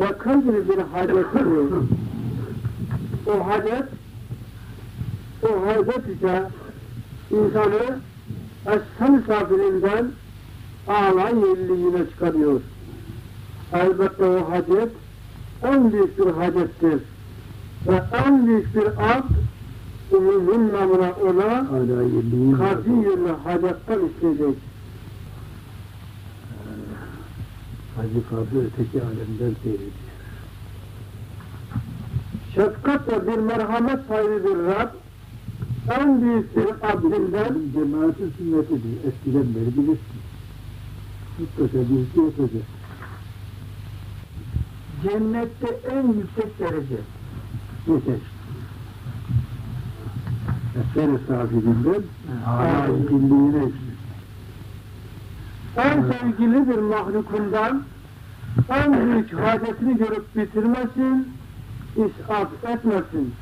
bakır gibi bir hacetidir. O hacet, o hacet ise insanı eşsa misafirinden ağla yerliğine çıkarıyor. Elbette o hacet en büyük bir hacettir. Ve en büyük bir akt umumun namına ona karşı yönlü hacetten isteyecek. Hacı öteki alemden seyrediyor. Şefkat ve bir merhamet sahibi bir Rab en büyük bir abdinden Cemaatin sünnetidir. Eskiden beri bilirsin. Mutlaka birisi yapacak. cennette en yüksek derece. Yeter. Eser sahibinden yükselir. En sevgili bir mahlukundan en büyük hacetini görüp bitirmesin, isat etmesin.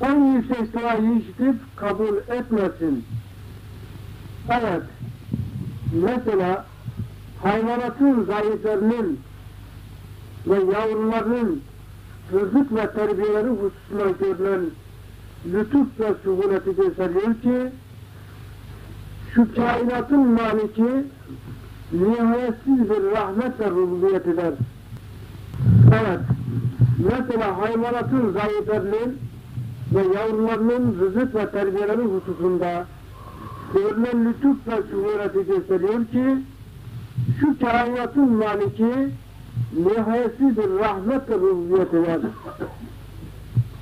En yüksek duayı işitip kabul etmesin. Evet, mesela hayvanatın zayıflarının ve yavruların rızık ve terbiyeleri hususuna görülen lütuf ve suhuleti gösteriyor ki şu kainatın maliki nihayetsiz bir rahmet ve rububiyet eder. Evet, mesela hayvanatın zayıflarının ve yavrularının rızık ve terbiyeleri hususunda görülen lütuf ve suhuleti gösteriyor ki şu kainatın maliki nihayetsiz bir rahmet ve rububiyet eder.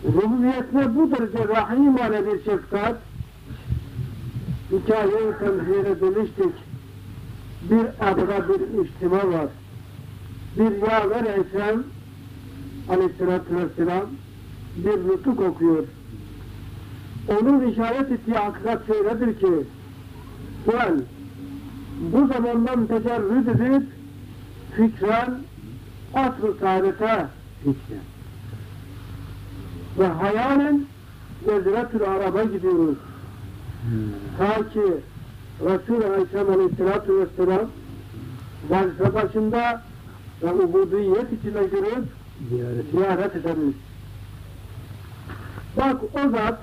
Rububiyetine bu derece rahimane bir şefkat, hikaye-i temsile demiştik. Bir adada bir içtima var. Bir yaver Ekrem aleyhissalatü vesselam bir nutuk okuyor. Onun işaret ettiği hakikat şöyledir ki sen bu zamandan tecerrüt edip fikren asr-ı saadete Fikren. ve hayalen Ceziretül Arab'a gidiyoruz. Ta ki Resul-i Aleyhisselam Aleyhisselatü Vesselam vazife başında ve ubudiyet içine girip Ziyaret. ziyaret ederiz. Bak o zat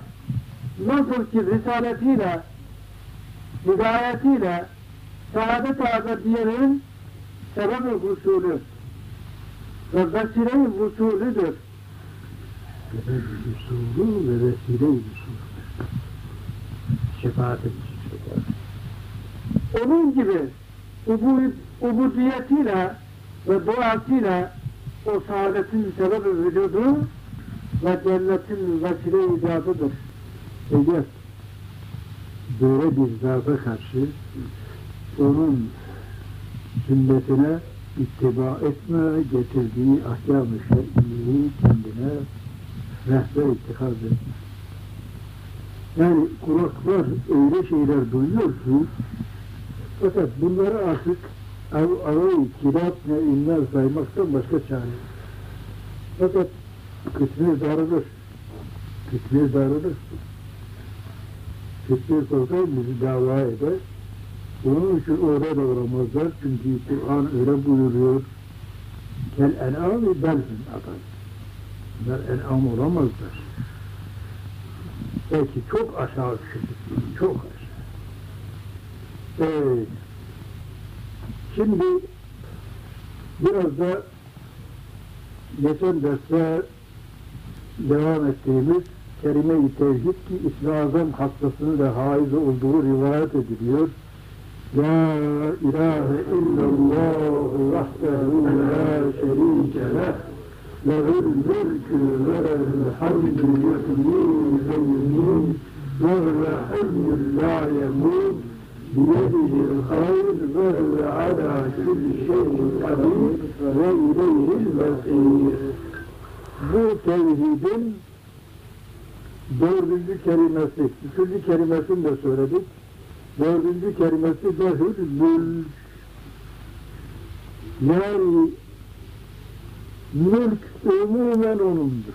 nasıl ki risaletiyle, hidayetiyle saadet abediyenin sebep-i husulü ve vesile-i husulüdür. Sebep usulü ve vesile usulü. Şefaat edecek. Onun gibi ubu, ubudiyetiyle ve duasıyla o saadetin sebebi vücudu ve cennetin vesile icadıdır. Eğer böyle bir zata karşı onun sünnetine ittiba etme, getirdiği ahkam-ı şer'iyi kendine rehber ittikaz etme. Yani kulaklar öyle şeyler duyuyor ki fakat bunları artık av, avayı kirat ve inler saymaktan başka çare yok. Fakat kısmı darılır. Kısmı darılır. Kısmı korkar bizi dava eder. Onun için orada da uğramazlar. Çünkü Kur'an öyle buyuruyor. Kel en'am-i belhum atar. Bunlar en'am olamazlar. Belki çok aşağı düşürdük. Çok aşağı. Evet. Şimdi biraz da geçen derste devam ettiğimiz kelime-i tevhid ki İsmi Azam hastasının da haiz olduğu rivayet ediliyor. La ilahe illallah vahdehu la şerike leh lehul mülkü ve lehul hamdü yuhyi ve yumiit ve la yemut ve huve ala kulli şeyin kadir ve ileyhil mesir. Bu tevhidin dördüncü kelimesi, üçüncü kelimesini de söyledik. Dördüncü kelimesi lehül mülk. Yani mülk umumen onundur.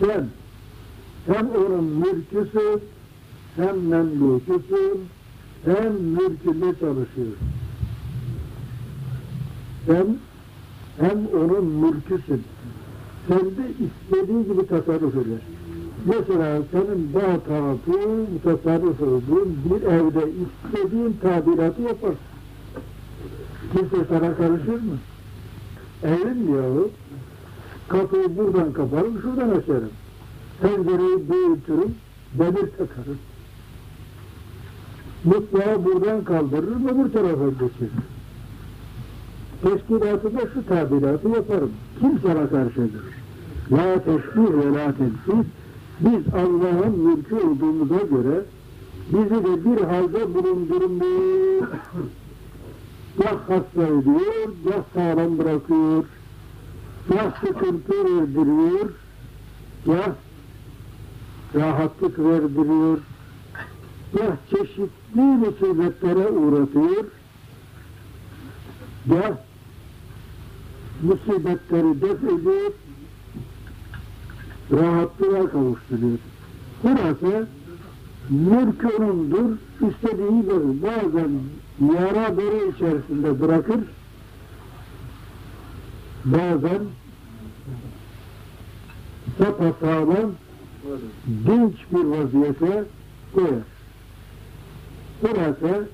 Sen, hem onun mülküsün, hem memluküsün, hem mülkünde çalışıyorsun. Sen hem onun mülküsün. Sen de istediği gibi tasarruf eder. Mesela senin bağ tarafı mutasarrif olduğun bir evde istediğin tadilatı yapar. Kimse sana karışır mı? Evim yahu. Kapıyı buradan kaparım, şuradan açarım. Pencereyi büyütürüm, demir takarım. Mutfağı buradan kaldırırım, öbür tarafa geçiririm. Teşkilatı da şu tadilatı yaparım. Kim sana karşıdır? La teşbih ve la temsil. Biz Allah'ın mülkü olduğumuza göre bizi de bir halde bulundurmuyor. ya hasta ediyor, ya sağlam bırakıyor, ya sıkıntı verdiriyor, ya rahatlık verdiriyor, ya çeşitli musibetlere uğratıyor, ya musibetleri def ediyor, rahatlığa kavuşturuyor. Burası mülk onundur, istediği gibi bazen yara bere içerisinde bırakır, bazen sapasağlam, dinç bir vaziyete koyar. Burası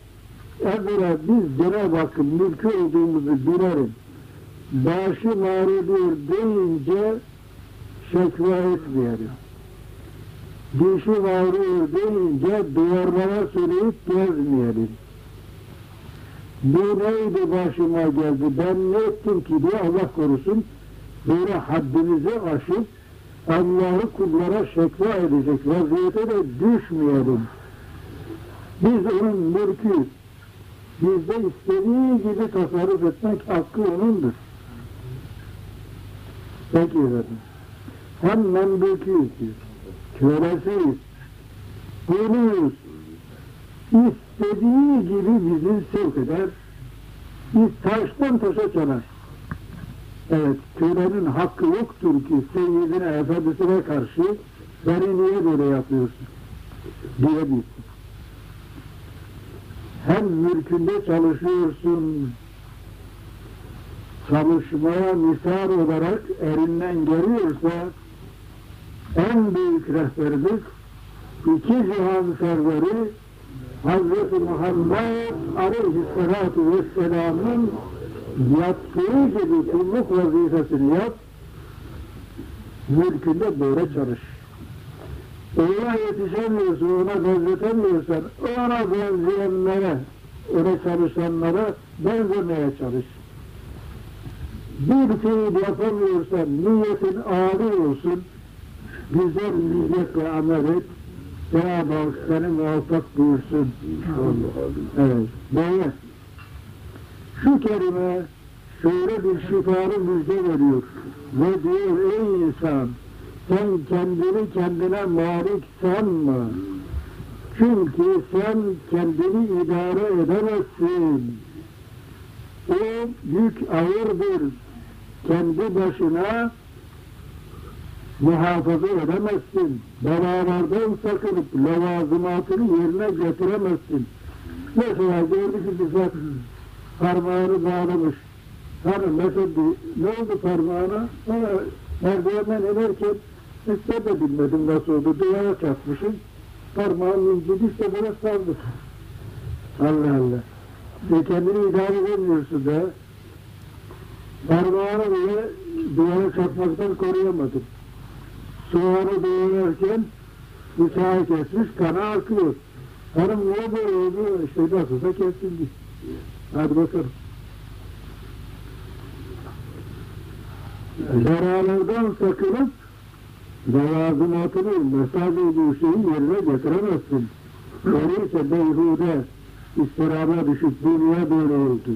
evvela biz Cenab-ı Hakk'ın mülkü olduğumuzu bilerim. Başı mağrudur deyince şekva etmeyelim. Dişi mağrur deyince duvarlara söyleyip gezmeyelim. Bu neydi başıma geldi, ben ne ettim ki diye Allah korusun, böyle haddimizi aşıp Allah'ı kullara şekva edecek vaziyete de düşmeyelim. Biz onun mülkü, bizde istediği gibi tasarruf etmek hakkı onundur. Peki efendim. Hem memlüküyüz, kölesiyiz, kuluyuz. İstediği gibi bizi sevk eder, biz taştan taşa çalar. Evet, kölenin hakkı yoktur ki seyyidine, efendisine karşı beni niye böyle yapıyorsun diyebilsin. Hem mülkünde çalışıyorsun, çalışmaya misal olarak elinden geliyorsa en büyük rehberimiz iki cihan serveri Hazreti Muhammed Aleyhisselatü Vesselam'ın yaptığı gibi kulluk vazifesini yap, mülkünde böyle çalış. Ona yetişemiyorsun, ona benzetemiyorsan, ona benzeyenlere, ona çalışanlara benzemeye çalış. Bir fiil yapamıyorsan, niyetin âli olsun, güzel niyetle amel et, Cenab-ı Hak seni muvaffak buyursun. Evet, böyle. Şu kelime şöyle bir şifalı müjde veriyor. Ve diyor ey insan sen kendini kendine malik sanma. Çünkü sen kendini idare edemezsin. O yük ağırdır. Kendi başına muhafaza edemezsin. Belalardan sakınıp levazımatını yerine getiremezsin. Mesela gördük ki bize parmağını bağlamış. Hani mesela ne oldu parmağına? Sonra merdivenden inerken hiç de bilmedim nasıl oldu. Duvara çarpmışım. Parmağım incidi böyle saldı. Allah Allah. E kendini idare edemiyorsun da. Parmağını bile duvara çarpmaktan koruyamadım. Soğanı doğrarken bıçağı kesmiş, kanı akıyor. Hanım niye böyle oldu? İşte nasılsa kesildi. Hadi bakalım. Zararlardan sakınıp levazımatını, mesaj olduğu şeyi yerine getiremezsin. Öyleyse beyhude istirama düşüp dünya böyle oldu.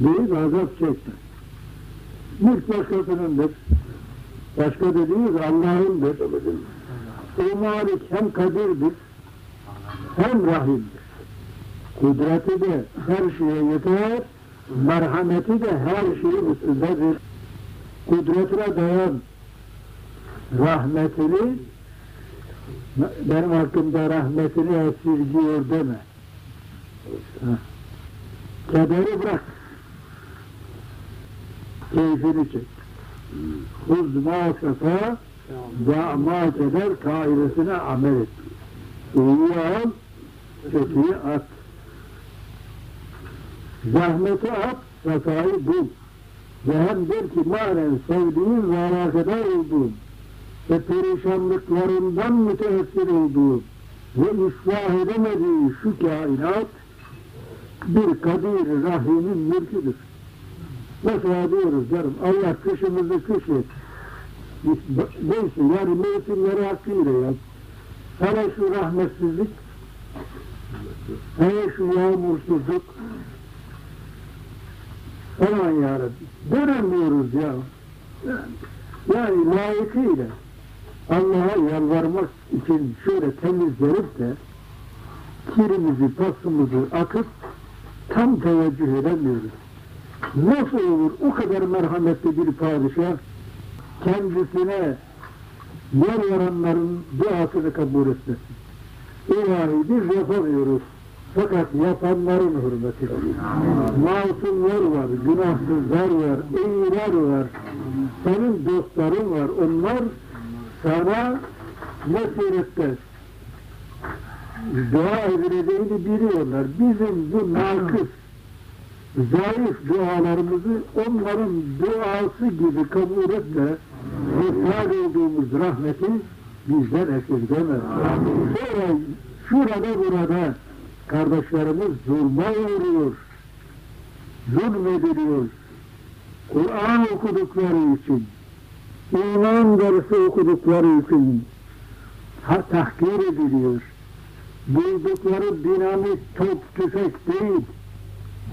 Büyük azap çekti. Mülk başkasınındır. Başka dediğimiz Allah'ındır. O malik hem kadirdir, hem rahimdir. Kudreti de her şeye yeter, merhameti de her şeyin üstündedir. Kudretine dayan, rahmetini, benim hakkımda rahmetini esirgiyor deme. Kederi bırak. keyfini çek. Huz ma sefa da ma keder kaidesine amel et. İyi al, kötüyü at. Zahmeti at, sefayı bul. Ve hem der ki manen sevdiğin ve alakadar olduğun ve perişanlıklarından müteessir olduğu ve ıslah edemediği şu kainat bir kadir rahimin mülküdür. Mesela diyoruz canım Allah kışımızı kış et. Neyse yani mevsimleri hakkıyla yap. Hele şu rahmetsizlik, hele şu yağmursuzluk falan yarabbi. Dönemiyoruz ya. Yani layıkıyla Allah'a yalvarmak için şöyle temizlenip de kirimizi, pasımızı akıp tam teveccüh edemiyoruz. Nasıl olur o kadar merhametli bir padişah kendisine yer verenlerin duasını kabul etmesin. İlahi biz yapamıyoruz. Fakat yapanların hürmetine. Masumlar var, günahsızlar var, iyiler var. Senin dostların var. Onlar sana ne surette dua edileceğini biliyorlar. Bizim bu nakıs, zayıf dualarımızı onların duası gibi kabul et de muhtaç olduğumuz rahmeti bizden esirgeme. Sonra şurada burada kardeşlerimiz zulma uğruyor. Zulmediliyor. Kur'an okudukları için, iman dersi okudukları için tahkir ediliyor. Buldukları dinamit top tüfek değil,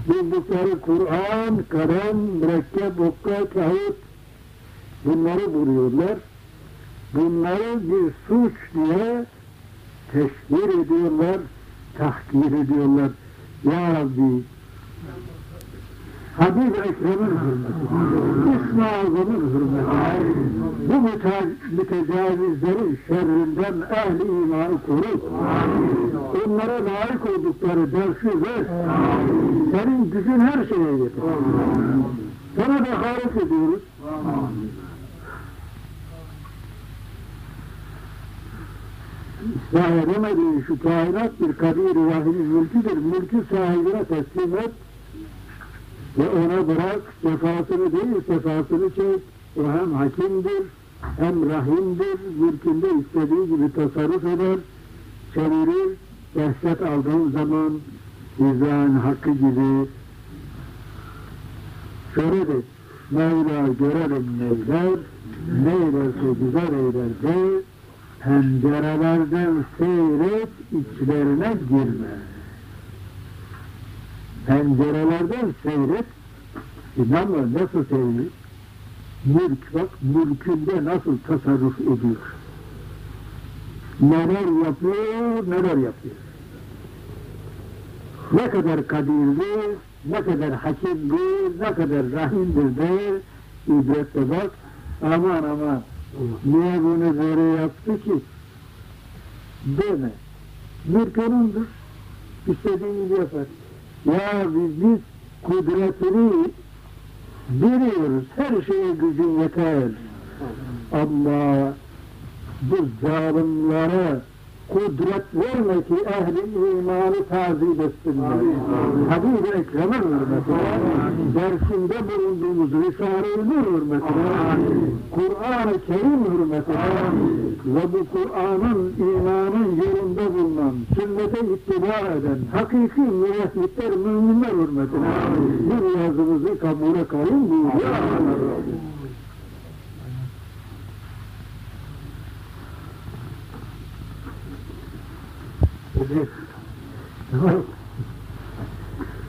buldukları Kur'an, kalem, mürekkep, okka, kağıt bunları buluyorlar. Bunları bir suç diye teşhir ediyorlar, tahkir ediyorlar. Ya Rabbi, Habib Ekrem'in hürmeti, İsmi Azam'ın hürmeti, bu müte- mütecavizlerin şerrinden ehli imanı koru. Onlara layık oldukları dersi ver. Senin gücün her şeye yeter. Sana hariç ediyoruz. İslah edemediğin şu kainat bir kadir-i vahinin mülküdür. Mülkü sahibine teslim et ve ona bırak sefasını değil sefasını çek. O hem hakimdir hem rahimdir. Mülkünde istediği gibi tasarruf eder, çevirir. Dehşet aldığın zaman izan hakkı gibi şöyle de Mevla görelim neyler, neylerse güzel eyler de pencerelerden seyret içlerine girme. Pencerelerden seyret İnanma nasıl seyret? Mülk bak mülkünde nasıl tasarruf ediyor. Neler yapıyor, neler yapıyor. Ne kadar kadirdir, ne kadar hakimdir, ne kadar rahimdir de ibretle bak. Aman aman niye bunu böyle yaptı ki? Deme. Mülk onundur. İstediğini yapar. Biz kudretini biliyoruz. Her şeye gücün yeter. Ama bu zalimlere kudret verme ki ehli imanı tazip etsinler. Habib-i Ekrem'in hürmetine, dersinde bulunduğumuz Risale-i Nur hürmetine, Kur'an-ı Kerim hürmetine ve bu Kur'an'ın imanın yolunda bulunan, sünnete ittiba eden, hakiki müvehhidler, müminler hürmetine bu yazımızı kabule kayın buyuruyor. Evet.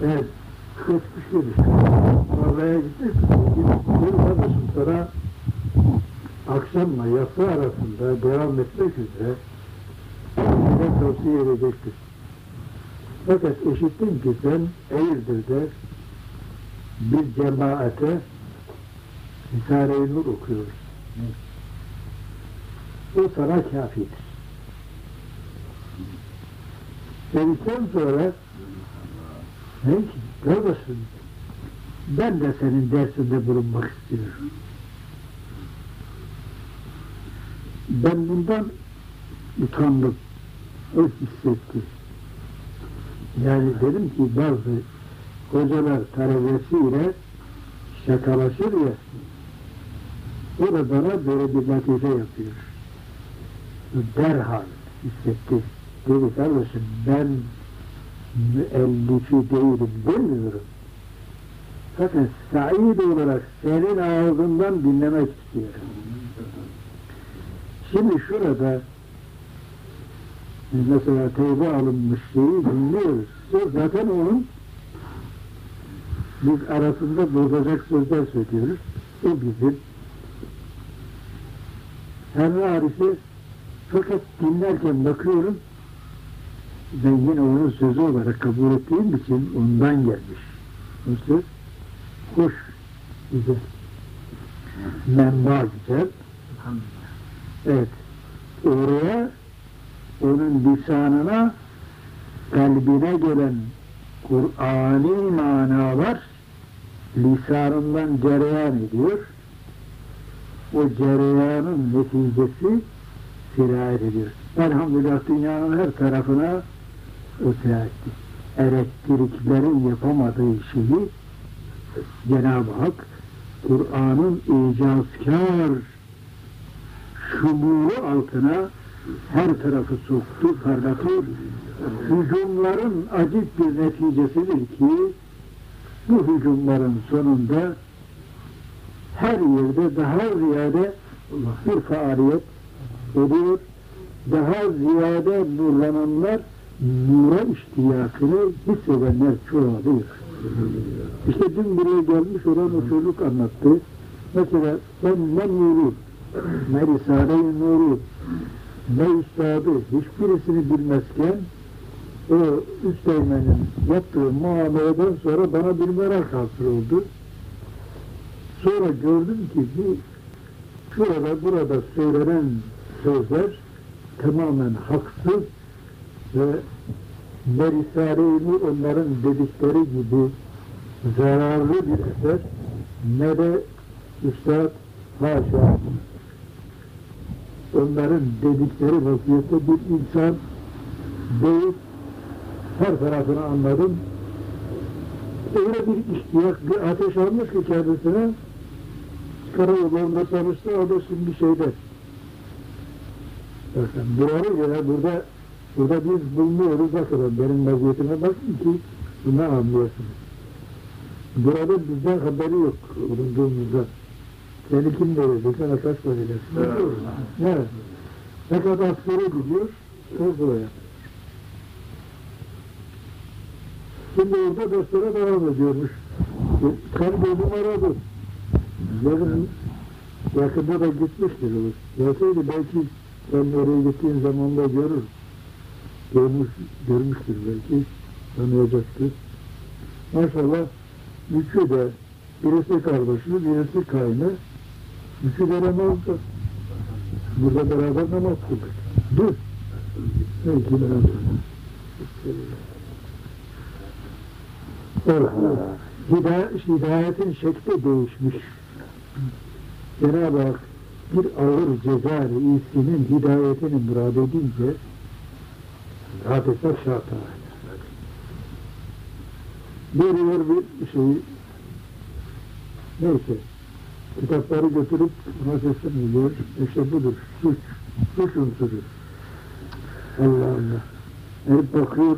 evet. Geçmiştir. Oraya gittik. Bir kardeşim sonra akşamla yatsı arasında devam etmek üzere size tavsiye edecektir. Fakat işittim ki sen Eğirdir'de bir cemaate Risale-i Nur okuyoruz. O sana kafidir. Dedikten sonra ne ki? Kardeşim ben de senin dersinde bulunmak istiyorum. Ben bundan utandım. O hissetti. Yani dedim ki bazı hocalar talebesiyle şakalaşır ya o da bana böyle bir latife yapıyor. Derhal hissetti. Dedi kardeşim ben müellifi değilim demiyorum. Fakat said olarak senin ağzından dinlemek istiyorum. Şimdi şurada mesela tevbe alınmış şeyi dinliyoruz. O zaten onun biz arasında bozacak sözler söylüyoruz. O bizim her harici fakat dinlerken bakıyorum ben yine onun sözü olarak kabul ettiğim için ondan gelmiş. O söz hoş, güzel. Menba güzel. Evet. Oraya onun lisanına kalbine gelen Kur'ani manalar lisanından cereyan ediyor. O cereyanın neticesi sirayet ediyor. Elhamdülillah dünyanın her tarafına etti. Elektriklerin yapamadığı şeyi Cenab-ı Hak Kur'an'ın icazkar şumulu altına her tarafı soktu, parlatıyor. Hücumların acip bir neticesidir ki bu hücumların sonunda her yerde daha ziyade bir faaliyet oluyor. Daha ziyade nurlananlar nura iştiyakını hissedenler çoğalıyor. İşte dün buraya gelmiş olan o çocuk anlattı. Mesela ben ne nuru, ne Risale-i Nuru, ne üstadı hiçbirisini bilmezken o üsteğmenin yaptığı muameleden sonra bana bir merak hasıl oldu. Sonra gördüm ki bu şurada burada söylenen sözler tamamen haksız ve ne Risale-i onların dedikleri gibi zararlı bir eser ne de Üstad haşa onların dedikleri vaziyette bir insan değil her tarafını anladım. Öyle bir ihtiyaç, bir ateş almış ki kendisine Karayollarında tanıştı, o da şimdi şeyde. Bakın, buraya göre burada burada biz bulunuyoruz, bakın benim vaziyetime bakın ki bunu anlıyorsunuz. Burada bizden haberi yok bulunduğumuzda. Seni kim verecek, sana kaç para verirsin? Evet. Ne kadar askeri biliyor, o buraya. Şimdi orada derslere devam ediyormuş. Karbonum aradı. Yarın yakında da gitmiştir o. Gelseydi belki ben oraya gittiğim zaman da görür. Görmüş, görmüştür belki. Tanıyacaktır. Maşallah üçü de birisi kardeşi, birisi kaynı. Üçü de namazda. Burada beraber namaz kıldık. Dur. Belki beraber. Evet. Hidayet, hidayetin şekli değişmiş. Cenab-ı Hak bir ağır ceza reisinin hidayetini murad edince hadise şarta Veriyor bir şey neyse kitapları götürüp ona teslim ediyor. İşte budur. Suç. Suç unsuru. Allah Allah. Herif bakıyor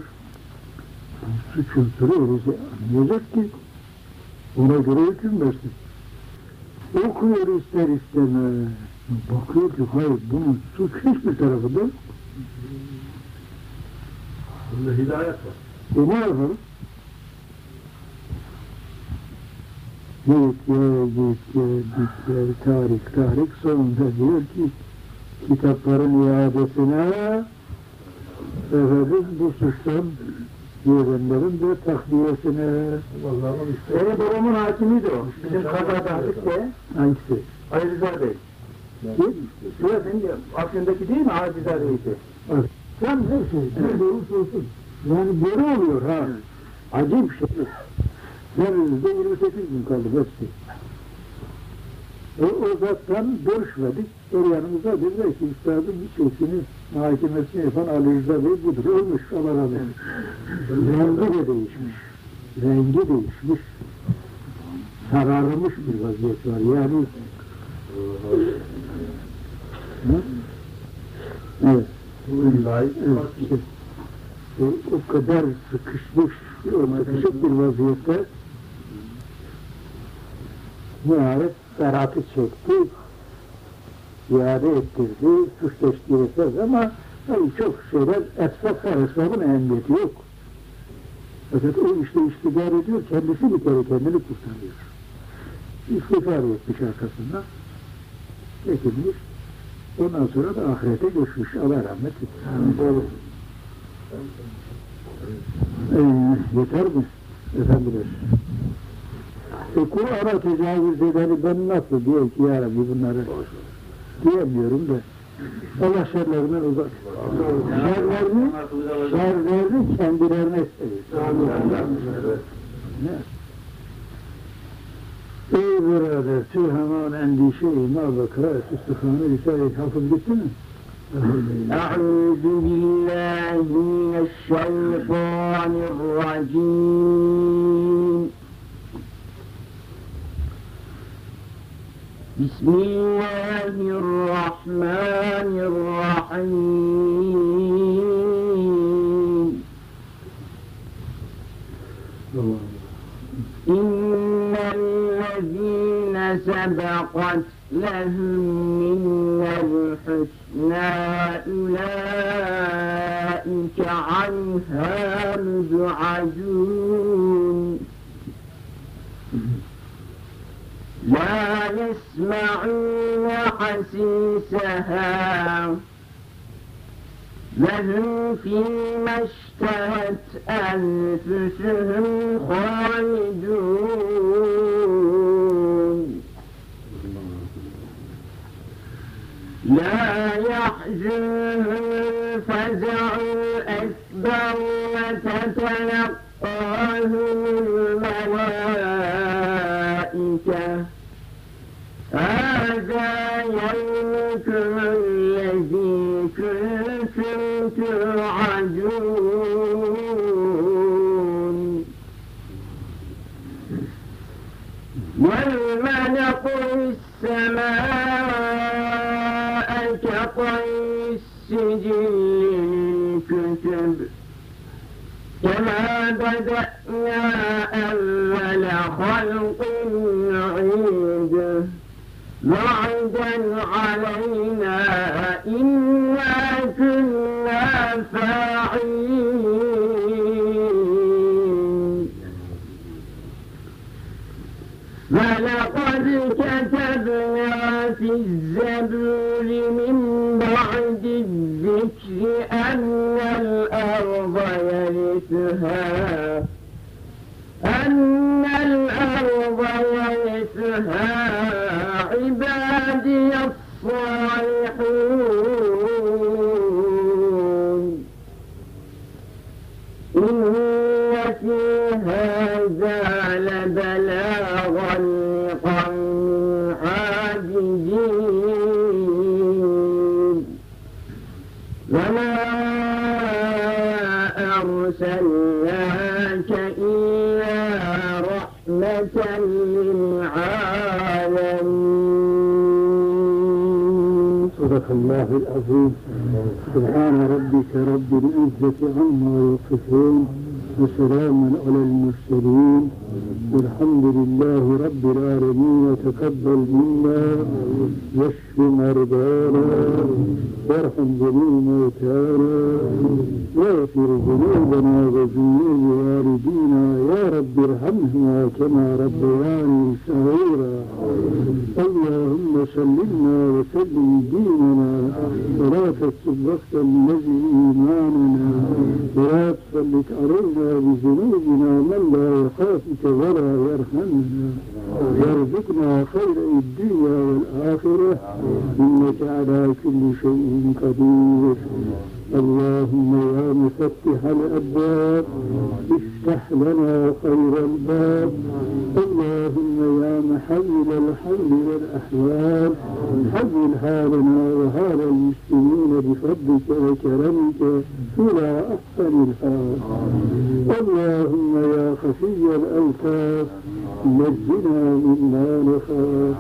suç unsuru öyleyse anlayacak ki ona göre hüküm. Okuyor ister istemez. Bakıyor ki hayır bunun suç hiçbir tarafında Bunda hidayet var. e? Git gel, git gel, git gel, tarih, tarih sonunda diyor ki kitapların iadesine efendim bu suçtan diyenlerin de işte. Benim babamın hakimiydi o. Bizim kazada hafifte hangisi? Ali Rıza Bey. Kim? Senin Afyon'daki değil mi Ali Rıza Bey'di? Sen neyse, ne olursa olsun. Yani böyle oluyor ha. Acayip şey. Denizli'de 28 gün kaldık hepsi. E, o zattan görüşmedik. El yanımıza dediler ki üstadın bir şeysini mahkemesini yapan Ali Rıza Bey budur. Ölmüş Allah razı olsun. Rengi de değişmiş. Rengi değişmiş. Sararmış bir vaziyet var. Yani Hı? Evet. Evet, işte, o, kadar sıkışmış, sıkışık bir vaziyette nihayet beratı çekti, iade ettirdi, suç teşkil etmez ama tabii çok şeyler esas var, esbabın ehemmiyeti yok. Fakat o işte iştigal ediyor, kendisi bir kere kendini kurtarıyor. İstiğfar etmiş arkasından, çekilmiş, ondan sonra da ahirete göçmüş, Allah rahmet etsin. Ee, yeter mi efendiler? E, Kur'an'a tecavüz edeni ben nasıl diyor ki ya Rabbi bunları diyemiyorum da Allah şerlerinden uzak. Şerlerini, şerlerini kendilerine seviyor. Ne? اي برادر سوها ما عندي شيء ما بكره استخدام رسالة تحفظ قلتنا أعوذ بالله من الشيطان الرجيم بسم الله الرحمن الرحيم سبقت لهم منا الحسنى أولئك عنها مبعدون لا يسمعون حسيسها. لهم فيما اشتهت أنفسهم خالدون. لا يحزنهم الفزع الأكبر وتتلقاهم الملائكة. هذا يومكم الذي كنتم توعدون. والملك السماء بدأنا أول خلق نعيده وعدا علينا إنا كنا فاعلين ولقد كتبنا في الزبور من بعد الذكر يرثها أن الأرض يرثها عبادي الصالحون. إن في هذا الله العظيم سبحان ربك رب العزة عما يصفون وسلام على المرسلين. والحمد لله رب العالمين تقبل منا واشف مرضانا وارحم جميع موتانا واغفر ذنوبنا وذنوب والدينا. يا رب ارحمهما كما ربياني صغيرا. اللهم سلمنا وسلم ديننا. ولا تسب وقت الذي إيماننا. ولا تسلط علينا بذنوبنا من لا يخافك ولا يرحمنا وارزقنا خير الدنيا والآخرة. إنك على كل شيء قدير. اللهم يا مفتح الأبواب افتح لنا خير الباب. اللهم يا محول الحول والأحوال حول حالنا وحال المسلمين بفضلك وكرمك إلى أحسن الحال. اللهم يا خفي الأوتاف نجنا مما نخاف.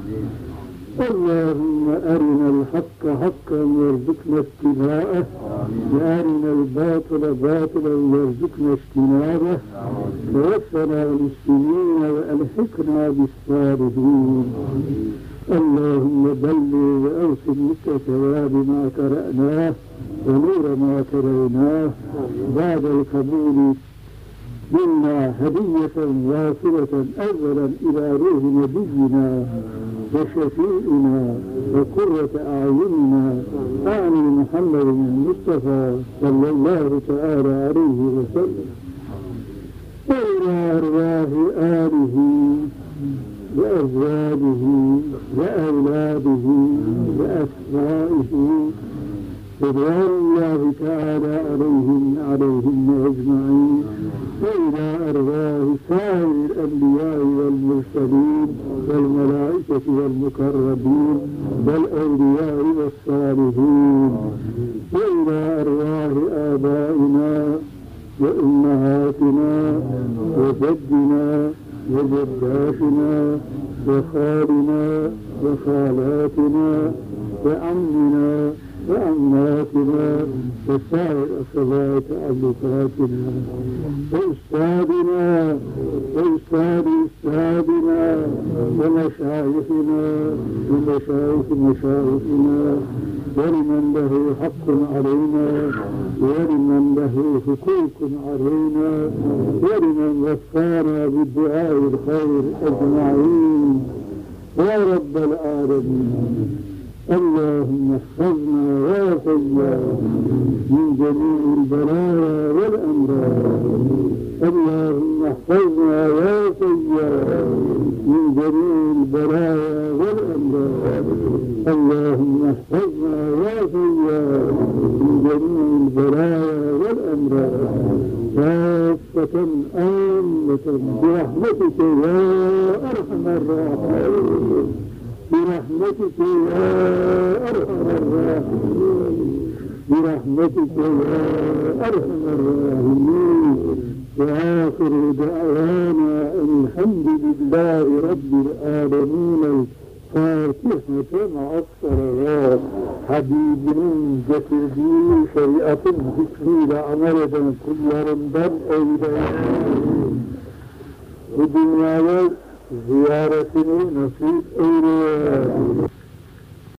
اللهم أرنا الحق حقا وارزقنا اتباعه. وأرنا الباطل باطلا وارزقنا اجتنابه. توفنا مسلمين وألحقنا بالصالحين. اللهم بلغ وأوصل مثل ثواب ما قرأناه ونور ما تريناه بعد القبول منا هدية واصلة أولا إلى روح نبينا وشفيئنا وقرة أعيننا عن محمد المصطفى صلى الله تعالى عليه وسلم. وإلى أرواح آله وأزواجه وأولاده وأسمائه رضوان الله تعالى عليهم عليهم أجمعين. وإلى أرواح سائر الأنبياء والمرسلين والملائكة والمقربين والأولياء والصالحين. وإلى أرواح آبائنا وأمهاتنا وجدنا وجداتنا وخالنا وخالاتنا وعمنا وعماتنا وسائر أصبات تعلقاتنا وأستاذنا وأستاذ أستاذنا ومشايخنا ومشايخ مشايخنا ولمن له حق علينا ولمن له حقوق علينا ولمن وفانا بالدعاء الخير أجمعين يا رب العالمين اللهم احفظنا وافيا من جميع البلايا والأمراض. اللهم احفظنا وافيا من جميع البلايا والأمراض. اللهم احفظنا وافيا من جميع البلايا والأمراض. كافة آمة برحمتك يا أرحم الراحمين. برحمتك يا برحمتك وآخر دعوانا الحمد لله رب العالمين فاتحة معصرة حبيب جسدي شريعة ذكري لعمرة كل رمضان أيضا الدنيا